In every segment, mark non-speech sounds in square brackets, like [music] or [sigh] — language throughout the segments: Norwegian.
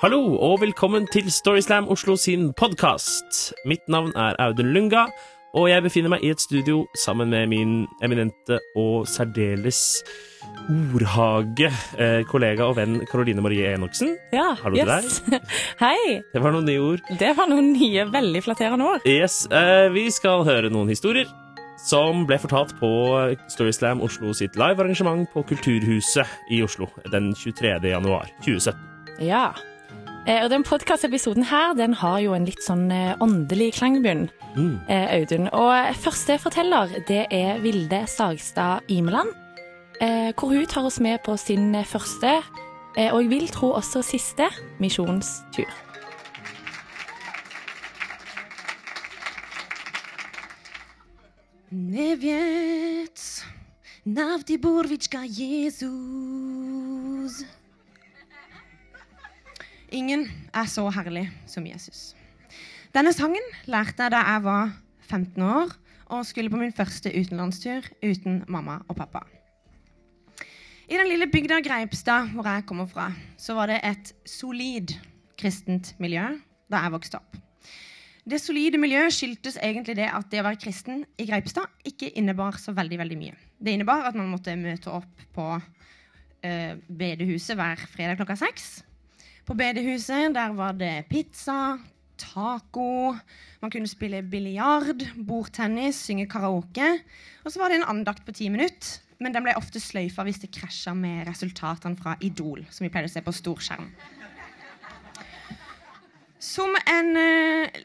Hallo og velkommen til Storyslam Oslo sin podkast. Mitt navn er Audun Lunga, og jeg befinner meg i et studio sammen med min eminente og særdeles ordhage eh, kollega og venn Karoline Marie Enoksen. Ja, Hallo til yes. [laughs] Hei. Det var noen nye ord. Det var noen nye, veldig flatterende ord. Yes, eh, Vi skal høre noen historier som ble fortalt på Storyslam Oslo sitt live arrangement på Kulturhuset i Oslo den 23. januar 2017. Ja. Eh, og den podkastepisoden her, den har jo en litt sånn eh, åndelig klangbunn, Mm. eh, Audun. Og første forteller, det er Vilde Sagstad Imeland. Eh, hvor hun tar oss med på sin første, eh, og jeg vil tro også siste, misjonstur. Nie wiedz, navdi burvička Jesus. Ingen er så herlig som Jesus. Denne sangen lærte jeg da jeg var 15 år og skulle på min første utenlandstur uten mamma og pappa. I den lille bygda Greipstad, hvor jeg kommer fra, så var det et solid kristent miljø da jeg vokste opp. Det solide miljøet skyldtes egentlig det at det å være kristen i Greipstad ikke innebar så veldig veldig mye. Det innebar at man måtte møte opp på eh, bedehuset hver fredag klokka seks. På bedehuset der var det pizza, taco, man kunne spille biljard, bordtennis, synge karaoke. Og så var det en andakt på ti minutter, men den ble ofte sløyfa hvis det krasja med resultatene fra Idol, som vi pleide å se på storskjerm. Som en eh,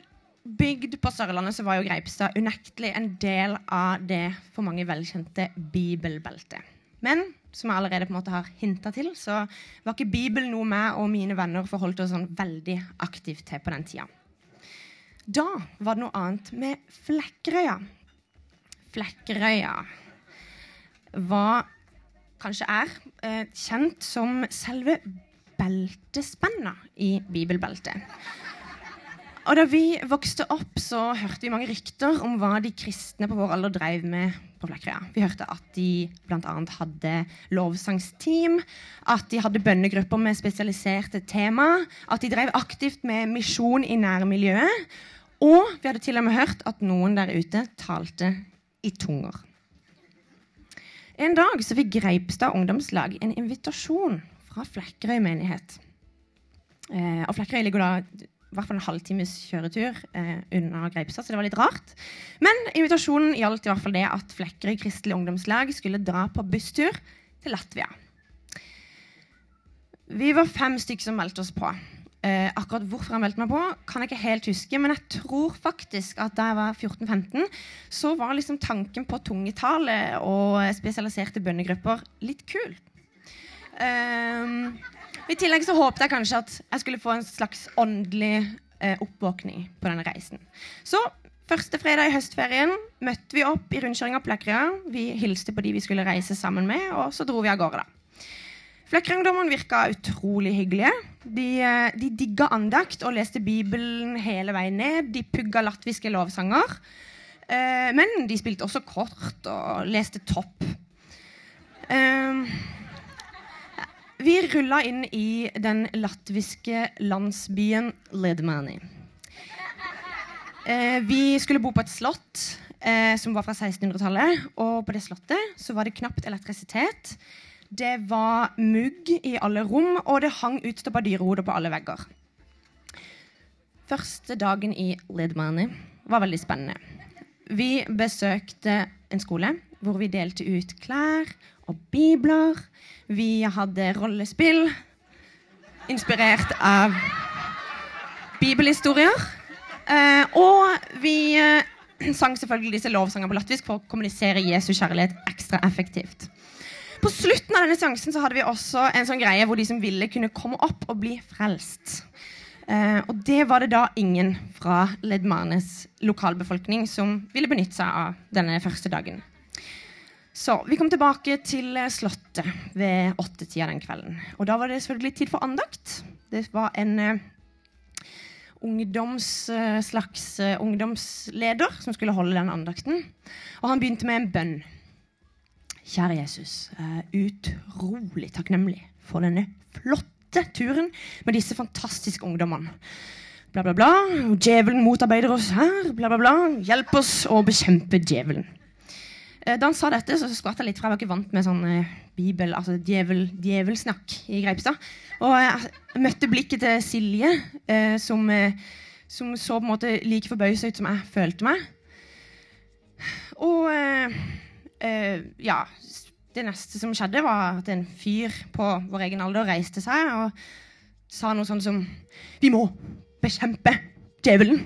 bygd på Sørlandet så var jo Greipstad unektelig en del av det for mange velkjente bibelbeltet. Men som jeg allerede på en måte har hinta til, så var ikke Bibelen noe meg og mine venner forholdt oss sånn veldig aktivt til på den tida. Da var det noe annet med Flekkerøya. Flekkerøya var, kanskje er, eh, kjent som selve beltespenna i bibelbeltet. Og da vi vokste opp, så hørte vi mange rykter om hva de kristne på vår alder drev med på Flekkerøya. Vi hørte at de bl.a. hadde lovsangsteam, at de hadde bønnegrupper med spesialiserte tema, at de drev aktivt med misjon i nærmiljøet, og vi hadde til og med hørt at noen der ute talte i tunger. En dag så fikk Greipstad ungdomslag en invitasjon fra Flekkerøy menighet. Eh, og Flekkerøy ligger da i hvert fall en halvtimes kjøretur eh, unna Greipstad, så det var litt rart. Men invitasjonen gjaldt i hvert fall det at Flekkerøy kristelig ungdomslag skulle dra på busstur til Latvia. Vi var fem stykker som meldte oss på. Eh, akkurat hvorfor jeg meldte meg på, kan jeg ikke helt huske, men jeg tror faktisk at da jeg var 14-15, så var liksom tanken på tungetale og spesialiserte bønnegrupper litt kul. Um, I tillegg så håpet jeg kanskje at jeg skulle få en slags åndelig eh, oppvåkning på denne reisen. Så første fredag i høstferien møtte vi opp i rundkjøringa på Flekkerøya. Vi hilste på de vi skulle reise sammen med, og så dro vi av gårde, da. Fløkkerungdommene virka utrolig hyggelige. De, eh, de digga andakt og leste Bibelen hele veien ned. De pugga latviske lovsanger. Eh, men de spilte også kort og leste topp. Vi rulla inn i den latviske landsbyen Ledmani. Eh, vi skulle bo på et slott eh, som var fra 1600-tallet. Og på det slottet så var det knapt elektrisitet. Det var mugg i alle rom, og det hang utstoppa dyrehoder på alle vegger. Første dagen i Ledmani var veldig spennende. Vi besøkte en skole hvor vi delte ut klær og bibler. Vi hadde rollespill inspirert av bibelhistorier. Eh, og vi eh, sang selvfølgelig disse lovsangene på latvisk for å kommunisere Jesu kjærlighet ekstra effektivt. På slutten av denne seansen så hadde vi også en sånn greie hvor de som ville, kunne komme opp og bli frelst. Eh, og det var det da ingen fra Ledmanes lokalbefolkning som ville benytte seg av denne første dagen. Så vi kom tilbake til eh, Slottet ved åttetida den kvelden. Og da var det selvfølgelig tid for andakt. Det var en uh, ungdoms, uh, slags uh, ungdomsleder som skulle holde den andakten. Og han begynte med en bønn. Kjære Jesus, utrolig takknemlig for denne flotte turen med disse fantastiske ungdommene. Bla, bla, bla. Djevelen motarbeider oss her. Bla, bla, bla. Hjelp oss å bekjempe djevelen. Eh, Da han sa dette, så skvatt jeg litt, for jeg var ikke vant med sånn eh, bibel, altså djevel, djevelsnakk i Greipstad. Og jeg møtte blikket til Silje, eh, som, eh, som så på en måte like forbausa ut som jeg følte meg. Og eh, eh, ja Det neste som skjedde, var at en fyr på vår egen alder reiste seg og sa noe sånn som Vi må bekjempe djevelen.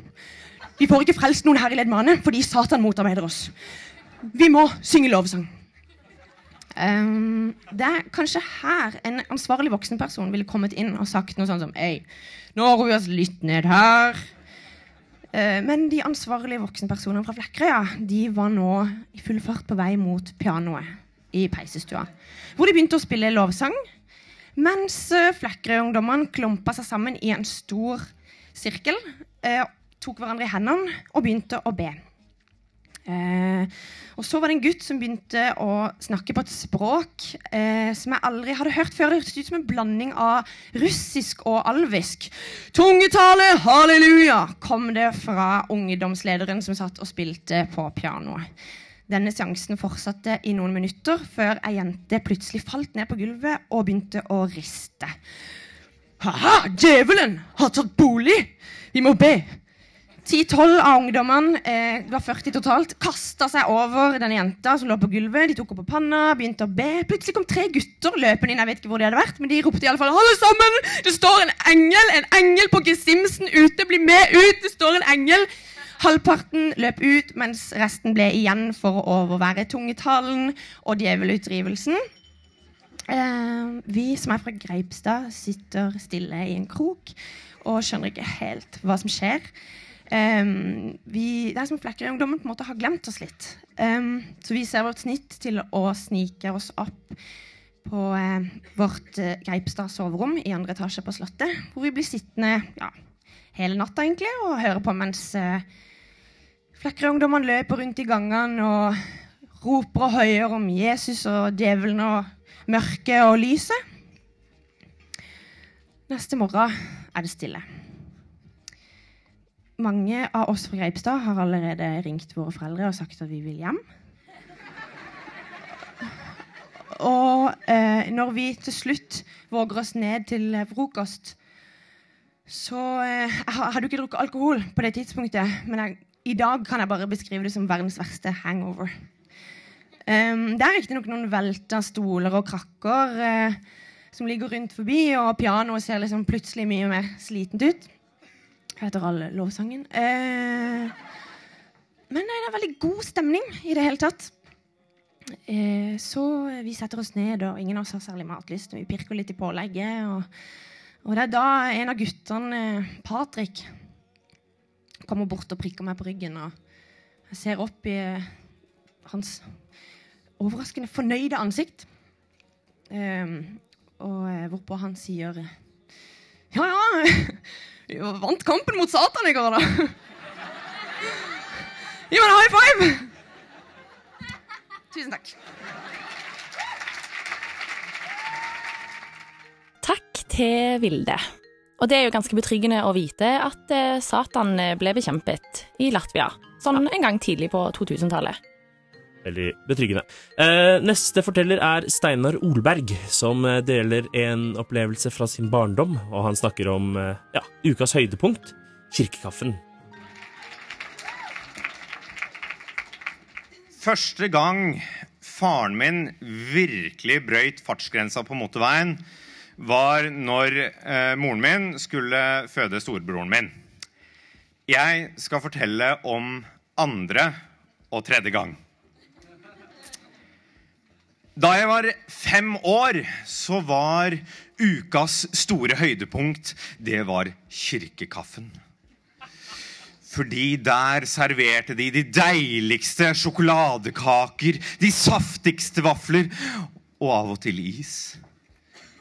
Vi får ikke frelst noen her i Ledmane fordi Satan motarbeider oss. Vi må synge lovsang. Um, det er kanskje her en ansvarlig voksenperson ville kommet inn og sagt noe sånt som Ei, nå roer vi oss litt ned her. Uh, men de ansvarlige voksenpersonene fra Flekkerøya de var nå i full fart på vei mot pianoet i peisestua. Hvor de begynte å spille lovsang, mens uh, Flekkerøy-ungdommene klumpa seg sammen i en stor sirkel, uh, tok hverandre i hendene og begynte å be. Eh, og så var det en gutt som begynte å snakke på et språk eh, som jeg aldri hadde hørt før. Det hørtes ut som en blanding av russisk og alvisk. Tungetale, halleluja, kom det fra ungdomslederen som satt og spilte på pianoet. Denne seansen fortsatte i noen minutter før ei jente plutselig falt ned på gulvet og begynte å riste. Ha-ha, djevelen har tatt bolig! Vi må be. Ti-tolv av ungdommene, eh, det var 40 totalt, kasta seg over denne jenta som lå på gulvet. De tok henne på panna, begynte å be. Plutselig kom tre gutter løpende inn. jeg vet ikke hvor de hadde vært, men de ropte i alle fall, Alle sammen! Det står en engel en engel på gesimsen ute! Bli med ut! Det står en engel! Halvparten løp ut, mens resten ble igjen for å overvære tungetalen og djevelutdrivelsen. Eh, vi som er fra Greipstad, sitter stille i en krok og skjønner ikke helt hva som skjer. Um, vi, det er som Flekkerøy-ungdommen på en måte har glemt oss litt. Um, så vi ser vårt snitt til å snike oss opp på uh, vårt uh, Greipstad soverom i andre etasje på Slottet. Hvor vi blir sittende ja, hele natta egentlig og høre på mens uh, Flekkerøy-ungdommene løper rundt i gangene og roper og høyer om Jesus og djevelen og mørket og lyset. Neste morgen er det stille. Mange av oss fra Greipstad har allerede ringt våre foreldre og sagt at vi vil hjem. Og eh, når vi til slutt våger oss ned til frokost, så eh, hadde jo ikke drukket alkohol på det tidspunktet, men jeg, i dag kan jeg bare beskrive det som verdens verste hangover. Um, det er riktignok noen velta stoler og krakker eh, som ligger rundt forbi, og pianoet ser liksom plutselig mye mer slitent ut etter all lovsangen. Eh, men nei, det er veldig god stemning i det hele tatt. Eh, så vi setter oss ned, og ingen av oss har særlig matlyst. Vi pirker litt i pålegget. Og, og det er da en av guttene, eh, Patrick, kommer bort og prikker meg på ryggen. Og jeg ser opp i eh, hans overraskende fornøyde ansikt. Eh, og eh, hvorpå han sier Ja, ja. [laughs] Vi vant kampen mot Satan i går, da. Gi meg en high five! Tusen takk. Takk til Vilde. Og det er jo ganske betryggende å vite at eh, Satan eh, ble bekjempet i Latvia, sånn en gang tidlig på 2000-tallet. Veldig betryggende. Eh, neste forteller er Steinar Olberg, som eh, deler en opplevelse fra sin barndom. Og han snakker om eh, ja, ukas høydepunkt kirkekaffen. Første gang faren min virkelig brøyt fartsgrensa på motorveien, var når eh, moren min skulle føde storebroren min. Jeg skal fortelle om andre og tredje gang. Da jeg var fem år, så var ukas store høydepunkt Det var kirkekaffen. Fordi der serverte de de deiligste sjokoladekaker, de saftigste vafler og av og til is.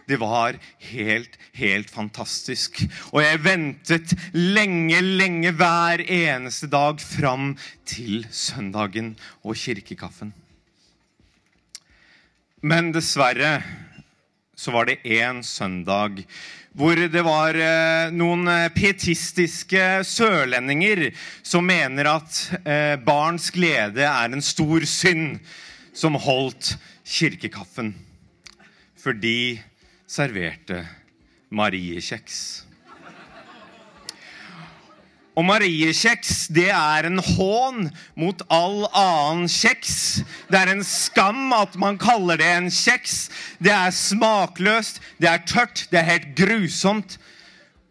Det var helt, helt fantastisk. Og jeg ventet lenge, lenge hver eneste dag fram til søndagen og kirkekaffen. Men dessverre så var det en søndag hvor det var eh, noen eh, pietistiske sørlendinger som mener at eh, barns glede er en stor synd, som holdt kirkekaffen. For de serverte mariekjeks. Og mariekjeks, det er en hån mot all annen kjeks. Det er en skam at man kaller det en kjeks. Det er smakløst, det er tørt, det er helt grusomt.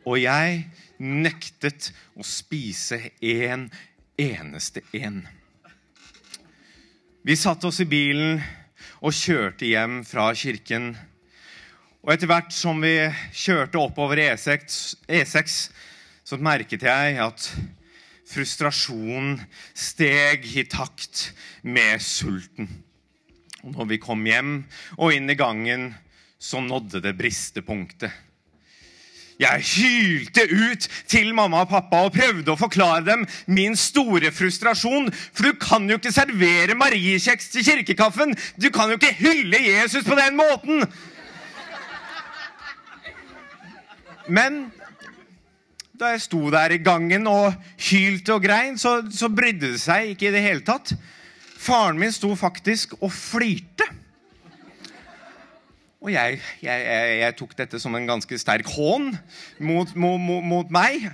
Og jeg nektet å spise en eneste en. Vi satte oss i bilen og kjørte hjem fra kirken. Og etter hvert som vi kjørte oppover E6, E6 så merket jeg at frustrasjonen steg i takt med sulten. Og når vi kom hjem og inn i gangen, så nådde det bristepunktet. Jeg hylte ut til mamma og pappa og prøvde å forklare dem min store frustrasjon. For du kan jo ikke servere mariekjeks til kirkekaffen! Du kan jo ikke hylle Jesus på den måten! Men da jeg sto der i gangen og hylte og grein, så, så brydde det seg ikke i det hele tatt. Faren min sto faktisk og flirte. Og jeg, jeg, jeg, jeg tok dette som en ganske sterk hån mot, mot, mot, mot meg.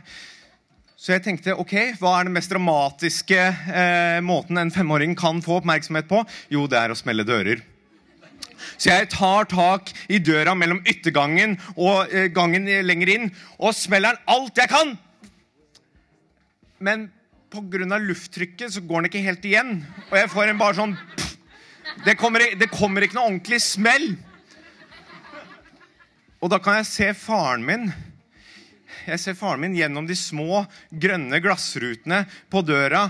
Så jeg tenkte ok, hva er den mest dramatiske eh, måten en femåring kan få oppmerksomhet på? Jo, det er å smelle dører. Så jeg tar tak i døra mellom yttergangen og eh, gangen lenger inn og smeller den alt jeg kan. Men pga. lufttrykket så går den ikke helt igjen. Og jeg får en bare sånn det kommer, det kommer ikke noe ordentlig smell. Og da kan jeg se faren min. Jeg ser faren min gjennom de små, grønne glassrutene på døra.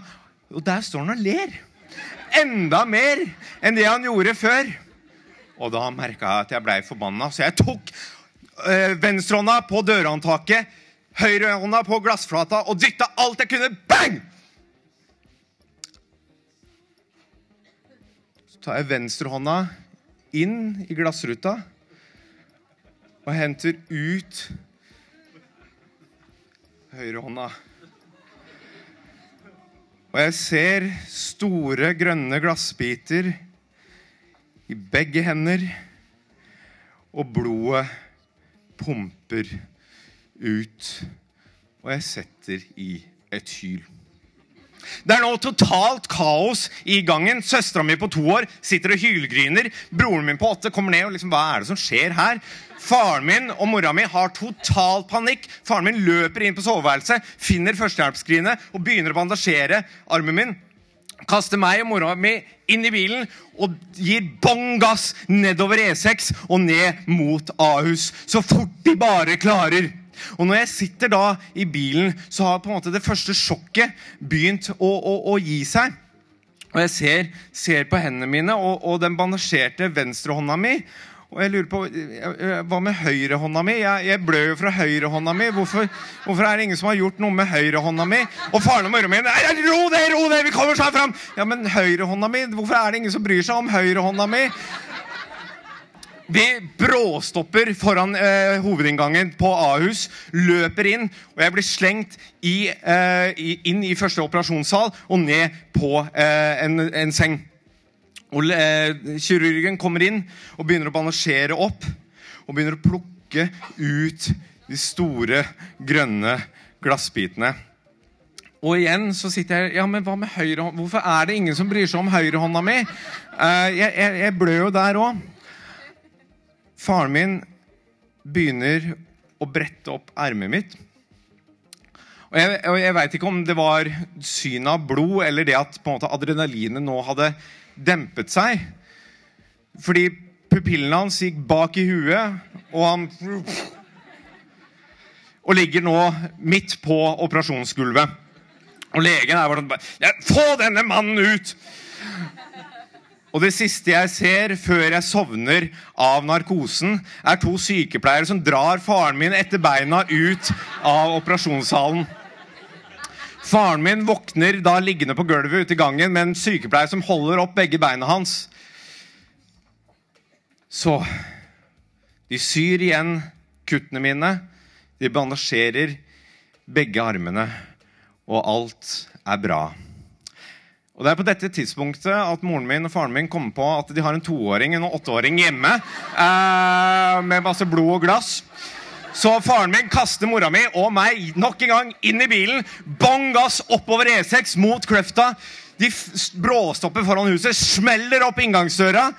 Og der står han og ler. Enda mer enn det han gjorde før. Og da merka jeg at jeg blei forbanna, så jeg tok øh, venstrehånda på dørhåndtaket, høyrehånda på glassflata og dytta alt jeg kunne. Bang! Så tar jeg venstrehånda inn i glassruta og henter ut høyrehånda. Og jeg ser store, grønne glassbiter i begge hender, og blodet pumper ut. Og jeg setter i et hyl. Det er nå totalt kaos i gangen. Søstera mi på to år sitter og hylgryner. Broren min på åtte kommer ned og liksom, hva er det som skjer her? Faren min og mora mi har total panikk. Faren min løper inn på soveværelset, finner førstehjelpsskrinet og begynner å bandasjere armen min. Kaster meg og mora mi inn i bilen og gir bånn gass nedover E6 og ned mot Ahus. Så fort de bare klarer. Og når jeg sitter da i bilen, så har på en måte det første sjokket begynt å, å, å gi seg. Og jeg ser, ser på hendene mine og, og den bandasjerte venstrehånda mi. Og jeg lurer på, Hva med høyrehånda mi? Jeg, jeg blør jo fra høyrehånda mi. Hvorfor, hvorfor er det ingen som har gjort noe med høyrehånda mi? Og faren og mora mi Nei, ro deg, ro deg, vi kommer snart fram! Ja, men høyrehånda mi? Hvorfor er det ingen som bryr seg om høyrehånda mi? Vi bråstopper foran eh, hovedinngangen på Ahus, løper inn, og jeg blir slengt i, eh, inn i første operasjonssal og ned på eh, en, en, seng. Og eh, Kirurgen kommer inn og begynner å bandasjere opp og begynner å plukke ut de store, grønne glassbitene. Og igjen så sitter jeg Ja, men hva med høyrehånda? Hvorfor er det ingen som bryr seg om høyrehånda mi? Eh, jeg, jeg, jeg blør jo der òg. Faren min begynner å brette opp ermet mitt. Og Jeg, og jeg veit ikke om det var synet av blod eller det at på en måte adrenalinet nå hadde dempet seg. Fordi pupillene hans gikk bak i huet, og han Og ligger nå midt på operasjonsgulvet. Og legen er bare sånn Få denne mannen ut! Og det siste jeg ser før jeg sovner av narkosen, er to sykepleiere som drar faren min etter beina ut av operasjonssalen. Faren min våkner da liggende på gulvet ute i gangen med en sykepleier som holder opp begge beina hans. Så De syr igjen kuttene mine. De bandasjerer begge armene. Og alt er bra. Og Det er på dette tidspunktet at moren min og faren min kommer på at de har en toåring og en åtteåring hjemme eh, med masse blod og glass. Så faren min kaster mora mi og meg nok en gang inn i bilen. Bang gass oppover E6 mot Kløfta. De bråstopper foran huset, smeller opp inngangsdøra.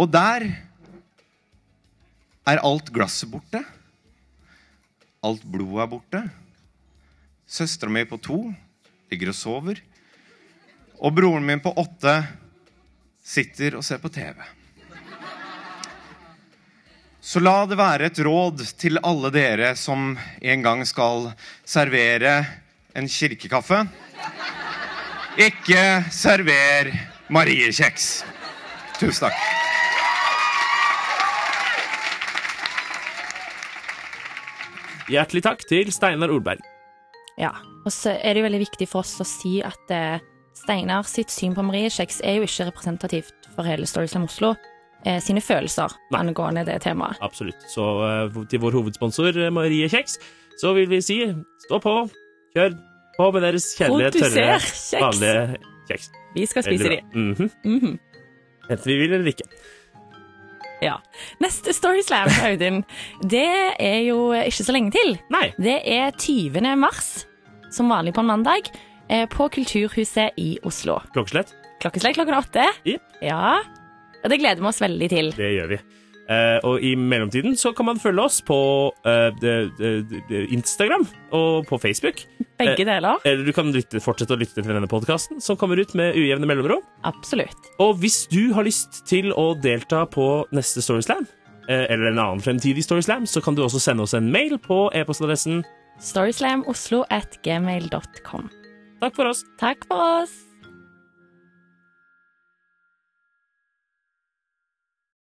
Og der er alt glasset borte. Alt blodet er borte. Søstera mi på to ligger og sover. Og broren min på åtte sitter og ser på TV. Så la det være et råd til alle dere som en gang skal servere en kirkekaffe. Ikke server Mariekjeks. Tusen takk. Hjertelig takk til Steinar Olberg. Ja, og så er det jo veldig viktig for oss å si at eh, Steinar sitt syn på Mariekjeks er jo ikke representativt for hele Storyslam Oslo sine følelser Nei. angående det temaet. Absolutt. Så eh, til vår hovedsponsor eh, Marie Kjeks, så vil vi si stå på, kjør på med deres kjedelige, tørre, vanlige kjeks. Vi skal spise de. Mhm. Mhm. Enten vi vil eller ikke. Ja. Neste Storyslam, Audun, det er jo ikke så lenge til. Nei. Det er 20. mars, som vanlig på en mandag, eh, på Kulturhuset i Oslo. Klokkeslett. Klokkeslett klokken åtte. Yep. Ja. Og det gleder vi oss veldig til. Det gjør vi. Uh, og i mellomtiden så kan man følge oss på uh, Instagram og på Facebook. Begge deler. deler. Eller du kan lytte, fortsette å lytte til denne podkasten, som kommer ut med ujevne mellomrom. Absolutt. Og hvis du har lyst til å delta på neste Storyslam, eh, eller en annen fremtidig Storyslam, så kan du også sende oss en mail på e-postadressen. Storyslamoslo at gmail.com. Takk for oss. Takk for oss.